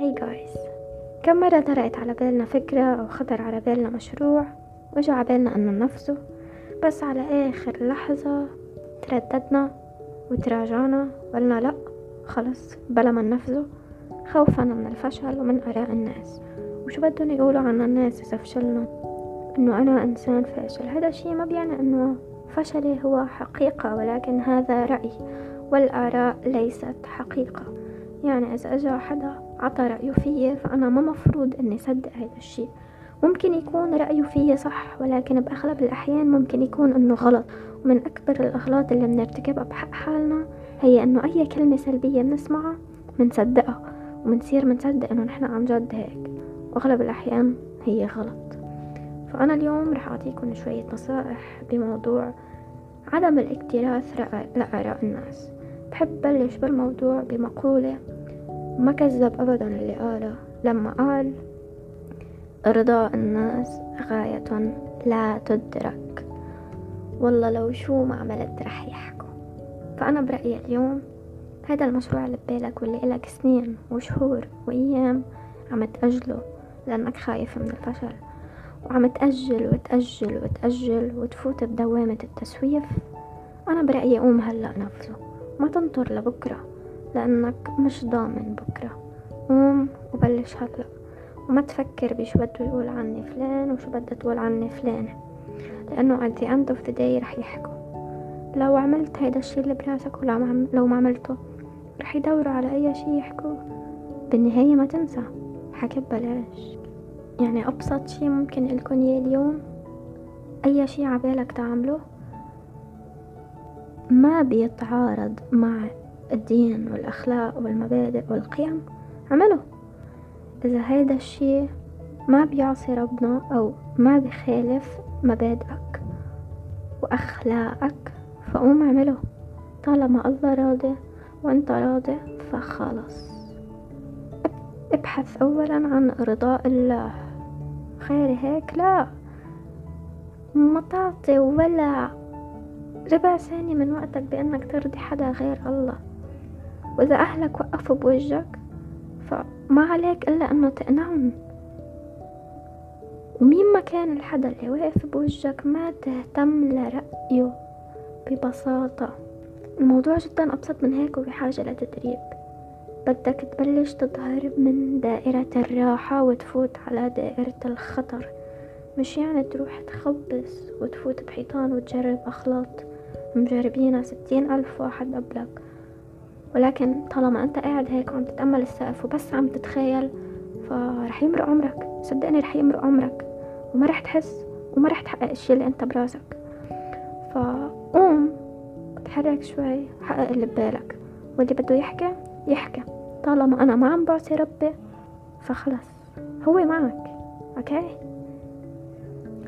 هاي جايز كم مرة طرقت على بالنا فكرة أو خطر على بالنا مشروع وجا على بالنا أنه ننفذه بس على آخر لحظة ترددنا وتراجعنا وقلنا لأ خلص بلا ما ننفذه خوفا من الفشل ومن آراء الناس. وشو بدهم يقولوا عنا الناس إذا فشلنا؟ إنه أنا إنسان فاشل. هذا الشي ما بيعني إنه فشلي هو حقيقة ولكن هذا رأي والآراء ليست حقيقة. يعني إذا أجا حدا عطى رأيه فيي فأنا ما مفروض إني صدق هذا الشي ممكن يكون رأيه فيي صح ولكن بأغلب الأحيان ممكن يكون إنه غلط. ومن أكبر الأغلاط اللي بنرتكبها بحق حالنا هي إنه أي كلمة سلبية بنسمعها بنصدقها وبنصير بنصدق إنه نحنا عن جد هيك. وأغلب الأحيان هي غلط. فأنا اليوم رح أعطيكم شوية نصائح بموضوع عدم الاكتراث لآراء الناس. بحب بلش بالموضوع بمقولة ما كذب أبدا اللي قاله لما قال إرضاء الناس غاية لا تدرك. والله لو شو ما عملت رح يحكوا. فأنا برأيي اليوم هذا المشروع اللي ببالك واللي إلك سنين وشهور وأيام عم تأجله لأنك خايف من الفشل. وعم تأجل وتأجل وتأجل وتفوت بدوامة التسويف. أنا برأيي قوم هلأ نفسه ما تنطر لبكرة. لأنك مش ضامن بكرة. قوم وبلش هلأ وما تفكر بشو بده يقول عني فلان وشو بدها تقول عني فلانة. لأنه at the end of the day رح يحكوا. لو عملت هيدا الشي اللي براسك ولو لو ما عملته رح يدوروا على أي شي يحكوا. بالنهاية ما تنسى. حكي ببلاش. يعني أبسط شي ممكن لكم إياه اليوم أي شي عبالك تعمله ما بيتعارض مع الدين والأخلاق والمبادئ والقيم. عمله. إذا هيدا الشي ما بيعصي ربنا أو ما بخالف مبادئك وأخلاقك فقوم اعمله. طالما الله راضي وأنت راضي فخلص ابحث أولا عن رضاء الله. خير هيك؟ لا. ما تعطي ولا ربع ثانية من وقتك بأنك ترضي حدا غير الله. وإذا أهلك وقفوا بوجهك فما عليك إلا أنه تقنعهم ومين ما كان الحدا اللي واقف بوجهك ما تهتم لرأيه ببساطة. الموضوع جدا أبسط من هيك وبحاجة لتدريب. بدك تبلش تظهر من دائرة الراحة وتفوت على دائرة الخطر. مش يعني تروح تخبص وتفوت بحيطان وتجرب أخلاط مجربينها ستين ألف واحد قبلك. ولكن طالما أنت قاعد هيك وعم تتأمل السقف وبس عم تتخيل فرح يمرق عمرك. صدقني رح يمرق عمرك. وما رح تحس وما رح تحقق الشي اللي أنت براسك. فقوم اتحرك شوي حقق اللي ببالك. واللي بده يحكي يحكي. طالما أنا ما عم بعصي ربي فخلص. هو معك أوكي؟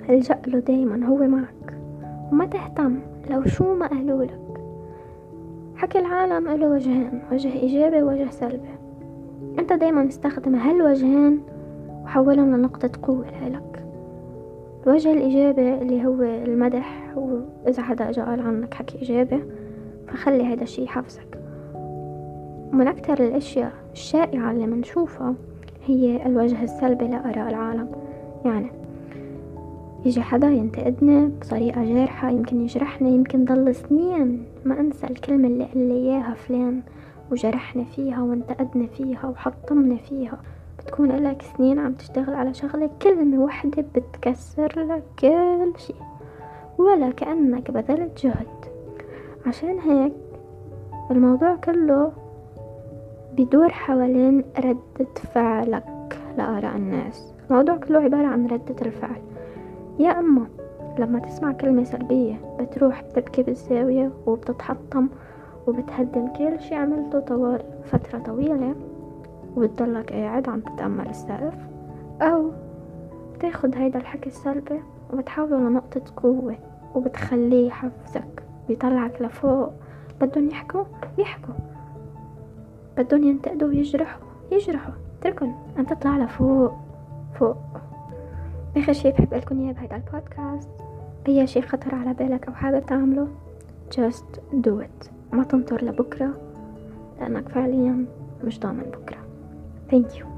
الجأ له دايما هو معك. وما تهتم لو شو ما قالولك حكي العالم له وجهين وجه إيجابي ووجه سلبي. أنت دايما استخدم هالوجهين وحولهم لنقطة قوة لك الوجه الإيجابي اللي هو المدح وإذا حدا أجا قال عنك حكي إيجابي فخلي هذا الشي يحفزك. ومن أكتر الأشياء الشائعة اللي منشوفها هي الوجه السلبي لآراء العالم. يعني يجي حدا ينتقدني بطريقة جارحة يمكن يجرحني يمكن ضل سنين ما أنسى الكلمة اللي قال لي إياها فلان وجرحني فيها وانتقدني فيها وحطمني فيها. بتكون لك سنين عم تشتغل على شغلة كلمة وحدة بتكسر لك كل شي ولا كأنك بذلت جهد. عشان هيك الموضوع كله بدور حوالين ردة فعلك لآراء الناس. الموضوع كله عبارة عن ردة الفعل. يا أما لما تسمع كلمة سلبية بتروح بتبكي بالزاوية وبتتحطم وبتهدم كل شي عملته طوال فترة طويلة وبتضلك قاعد عم تتأمل السقف. أو بتاخد هيدا الحكي السلبي وبتحوله لنقطة قوة وبتخليه يحفزك بيطلعك لفوق. بدهم يحكوا؟ يحكوا. بدهم ينتقدوا ويجرحوا. يجرحوا. اتركن انت تطلع لفوق. فوق. آخر شي بحب لكم إياه بهيدا البودكاست. اي شي خطر على بالك أو حابب تعمله؟ Just do it. ما تنطر لبكرة لانك فعليا مش ضامن بكرة. Thank you.